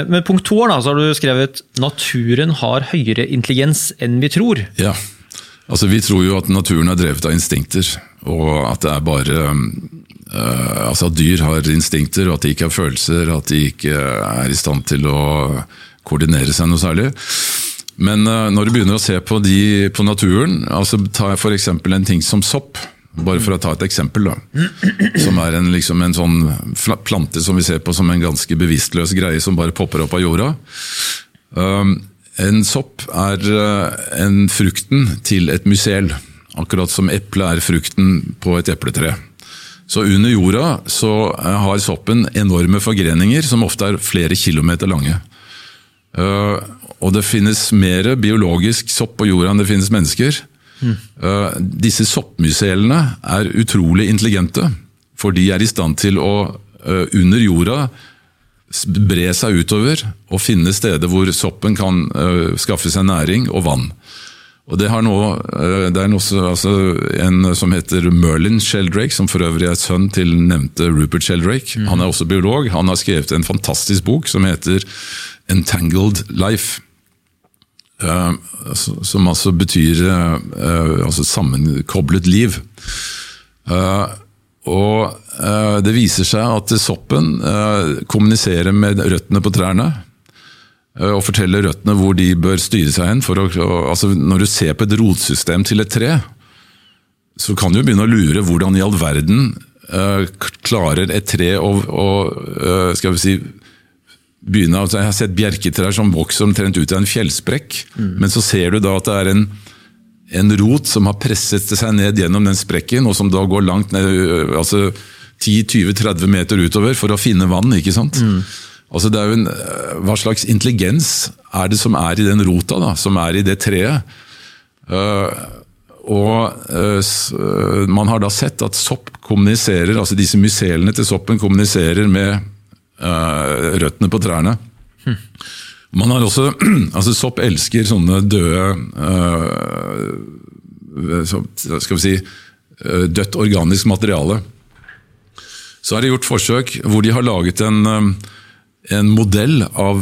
Med punkt to da, så har du skrevet naturen har høyere intelligens enn vi tror. Ja, altså Vi tror jo at naturen er drevet av instinkter, og at det er bare uh, altså at dyr har instinkter, og at de ikke har følelser, at de ikke er i stand til å koordinere seg noe særlig. Men uh, når du begynner å se på, de, på naturen, altså ta f.eks. en ting som sopp. Bare for å ta et eksempel, da. Som er en, liksom en sånn plante som vi ser på som en ganske bevisstløs greie som bare popper opp av jorda. Um, en sopp er uh, en frukten til et mysel. Akkurat som eplet er frukten på et epletre. Så under jorda så uh, har soppen enorme forgreninger som ofte er flere kilometer lange. Uh, og det finnes mer biologisk sopp på jorda enn det finnes mennesker. Mm. Uh, disse soppmyselene er utrolig intelligente, for de er i stand til å uh, under jorda bre seg utover og finne steder hvor soppen kan uh, skaffe seg næring og vann. Og Det, nå, det er også, altså, en som heter Merlin Sheldrake, som for øvrig er sønn til nevnte Rupert Sheldrake. Mm. Han er også biolog. Han har skrevet en fantastisk bok som heter Entangled Life. Uh, som altså betyr uh, altså sammenkoblet liv. Uh, og det viser seg at soppen kommuniserer med røttene på trærne. Og forteller røttene hvor de bør styre seg hen. Å, altså når du ser på et rotsystem til et tre, så kan du begynne å lure hvordan i all verden klarer et tre å, å skal vi si, begynne, altså Jeg har sett bjerketrær som vokser omtrent ut av en fjellsprekk, mm. men så ser du da at det er en, en rot som har presset seg ned gjennom den sprekken, og som da går langt ned, altså 10-20-30 meter utover for å finne vann. ikke sant? Mm. Altså det er jo en, Hva slags intelligens er det som er i den rota, da, som er i det treet? Uh, og uh, Man har da sett at sopp kommuniserer, altså disse myselene til soppen kommuniserer med røttene på trærne. Hm. Man har også, altså Sopp elsker sånne døde uh, Skal vi si uh, dødt organisk materiale. Så er det gjort forsøk hvor de har laget en, en modell av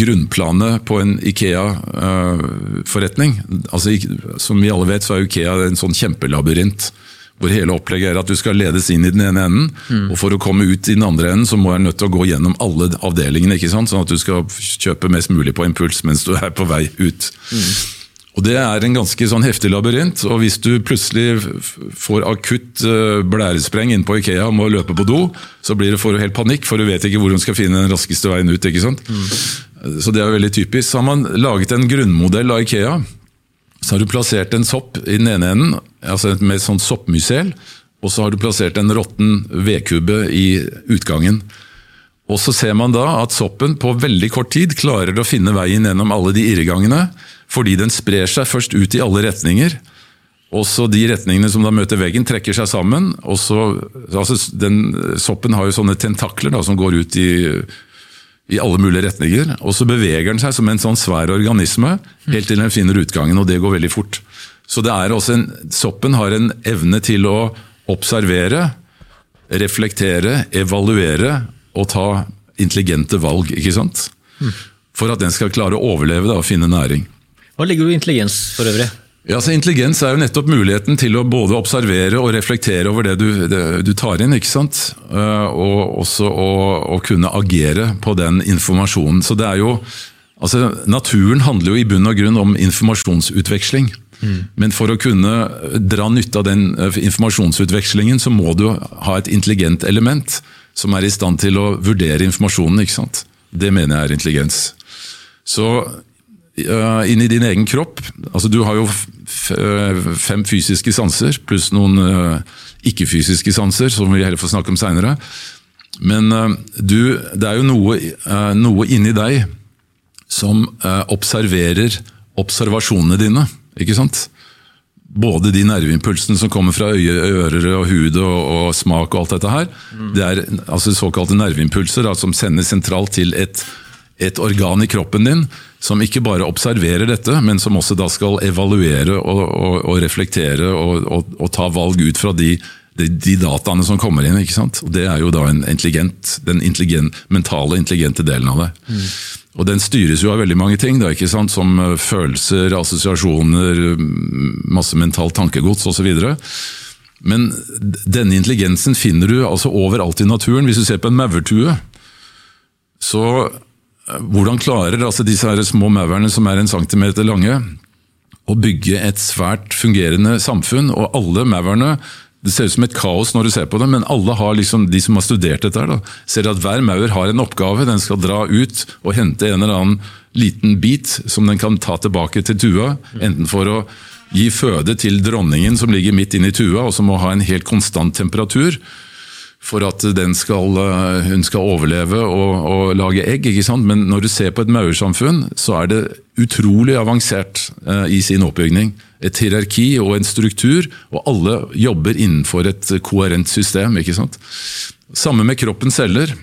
grunnplanet på en Ikea-forretning. Altså, som vi alle vet, så er Ikea en sånn kjempelabyrint hvor hele opplegget er at du skal ledes inn i den ene enden, mm. og for å komme ut i den andre enden, så må jeg nødt til å gå gjennom alle avdelingene, ikke sant? sånn at du skal kjøpe mest mulig på impuls mens du er på vei ut. Mm. Og Det er en ganske sånn heftig labyrint, og hvis du plutselig får akutt eh, blærespreng inne på Ikea og må løpe på do, så blir det for helt panikk, for du vet ikke hvor du skal finne den raskeste veien ut. ikke sant? Mm. Så det er veldig typisk. Så har man laget en grunnmodell av Ikea så har du plassert en sopp i den ene enden, altså med et sånt soppmysel. Og så har du plassert en råtten vedkubbe i utgangen. Og så ser man da at soppen på veldig kort tid klarer å finne veien gjennom alle de irregangene, fordi den sprer seg først ut i alle retninger. Også de retningene som da møter veggen, trekker seg sammen. og så, altså den, Soppen har jo sånne tentakler da, som går ut i i alle mulige retninger. Og så beveger den seg som en sånn svær organisme helt til den finner utgangen, og det går veldig fort. Så det er også en, Soppen har en evne til å observere, reflektere, evaluere og ta intelligente valg. ikke sant? For at den skal klare å overleve da, og finne næring. Hva ligger du i intelligens for øvrig? Ja, så Intelligens er jo nettopp muligheten til å både observere og reflektere over det du, det, du tar inn. ikke sant? Eh, og også å, å, kunne agere på den informasjonen. Så det er jo, altså Naturen handler jo i bunn og grunn om informasjonsutveksling. Men for å kunne dra nytte av den eh, informasjonsutvekslingen, så må du ha et intelligent element som er i stand til å vurdere informasjonen. ikke sant? Det mener jeg er intelligens. Så inn i din egen kropp. Altså, du har jo eh, fem fysiske sanser, pluss noen eh, ikke-fysiske sanser, som vi heller får snakke om seinere. Men eh, du, det er jo noe, noe inni deg som observerer observasjonene dine. Ikke sant? Både de nerveimpulsene som kommer fra øye, ører og hud og, og, smak og alt dette her. Mm. Det er altså såkalte nerveimpulser da, som sendes sentralt til et, et organ i kroppen din som ikke bare observerer dette, men som også da skal evaluere og, og, og reflektere og, og, ta valg ut fra de de, de dataene som kommer inn. ikke sant? Og Det er jo da en intelligent, den intelligent, mentale, intelligente delen av det. Mm. Og Den styres jo av veldig mange ting, da, ikke sant? som eh, følelser, assosiasjoner, masse mentalt tankegods osv. Men denne intelligensen finner du altså overalt i naturen. Hvis du ser på en maurtue, så eh, hvordan klarer altså disse her små maurene som er en centimeter lange, å bygge et svært fungerende samfunn? Og alle maurene det ser ut som et kaos når du ser på det, men alle har liksom, de som har studert dette, da, ser at hver maur har en oppgave. Den skal dra ut og hente en eller annen liten bit som den kan ta tilbake til tua. Enten for å gi føde til dronningen som ligger midt inne i tua, og som må ha en helt konstant temperatur for at skal, eh, hun skal overleve og, og, lage egg. ikke sant? Men når du ser på et maursamfunn, så er det utrolig avansert eh, i sin oppbygning. Et hierarki og en struktur, og alle jobber innenfor et koherent system. ikke sant? Samme med kroppens celler.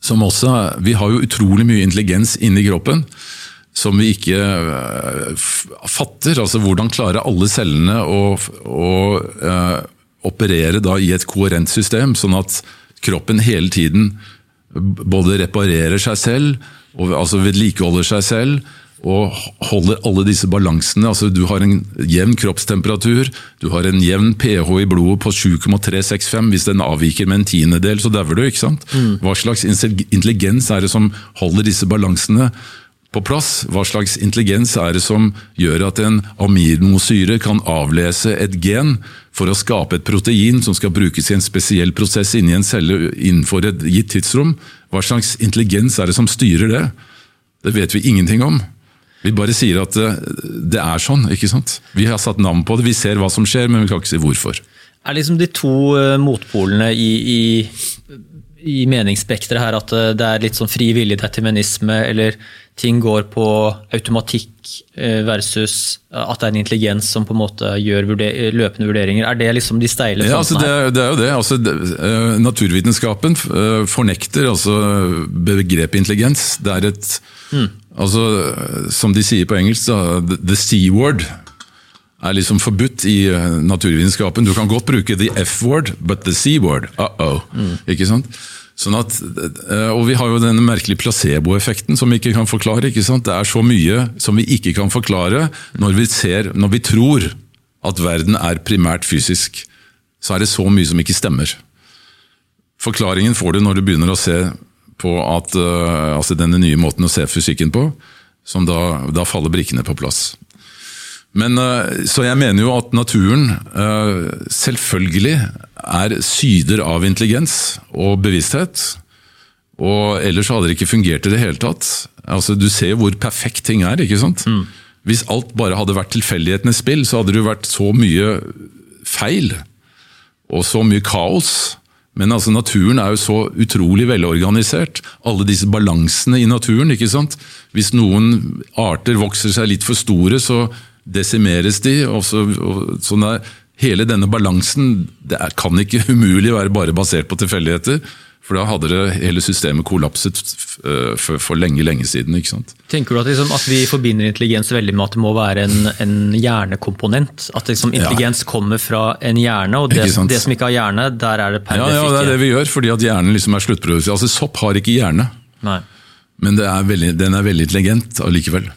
som også, Vi har jo utrolig mye intelligens inni kroppen som vi ikke eh, fatter. altså Hvordan klarer alle cellene å, å operere da i et koherent system, sånn at kroppen hele tiden både reparerer seg selv, og, altså vedlikeholder seg selv, og holder alle disse balansene. altså Du har en jevn kroppstemperatur, du har en jevn pH i blodet på 7,365. Hvis den avviker med en tiendedel, så dauer du. ikke sant? Mm. Hva slags intelligens er det som holder disse balansene på plass? Hva slags intelligens er det som gjør at en aminosyre kan avlese et gen for å skape et protein som skal brukes i en spesiell prosess inni en celle innenfor et gitt tidsrom? Hva slags intelligens er det som styrer det? Det vet vi ingenting om. Vi bare sier at det, det er sånn. ikke sant? Vi har satt navn på det, vi ser hva som skjer, men vi kan ikke si hvorfor. Er liksom de to eh, motpolene i, i i meningsspekteret her at eh, det er litt sånn fri vilje determinisme, eller ting går på automatikk eh, versus at det er en intelligens som på en måte gjør vurder løpende vurderinger. Er det liksom de steile ja, altså det, er, det, er jo det. Altså, det uh, naturvitenskapen uh, fornekter altså begrepet intelligens. Det er et mm. altså, Som de sier på engelsk, da, the C-word er liksom forbudt i naturvitenskapen. Du kan godt bruke the F-word, but the C-word, uh-oh. Mm. Ikke sant? Sånn at, eh, og Vi har jo denne merkelige placeboeffekten som vi ikke kan forklare. ikke sant? Det er så mye som vi ikke kan forklare når vi, ser, når vi tror at verden er primært fysisk. Så er det så mye som ikke stemmer. Forklaringen får du når du begynner å se på at, uh, altså denne nye måten å se fysikken på. som da, da faller brikkene på plass. Men, uh, så jeg mener jo at naturen uh, selvfølgelig er syder av intelligens og bevissthet. Og ellers hadde det ikke fungert i det hele tatt. Altså, du ser hvor perfekt ting er. ikke sant? Mm. Hvis alt bare hadde vært tilfeldighetenes spill, så hadde det jo vært så mye feil. Og så mye kaos. Men altså, naturen er jo så utrolig velorganisert. Alle disse balansene i naturen. ikke sant? Hvis noen arter vokser seg litt for store, så desimeres de. og, så, og sånn er hele denne balansen det er, kan ikke umulig være bare basert på tilfeldigheter. For da hadde det hele systemet kollapset uh, for, for, lenge lenge siden. ikke sant? Tenker du at, liksom, at vi forbinder intelligens veldig med at det må være en, en hjernekomponent? At liksom, intelligens ja. kommer fra en hjerne, og det, det, som ikke har hjerne, der er det per ja, ja, det er det vi gjør, fordi at hjernen liksom er sluttprodukt. Altså, Sopp har ikke hjerne, Nei. men er veldig, den er veldig intelligent allikevel.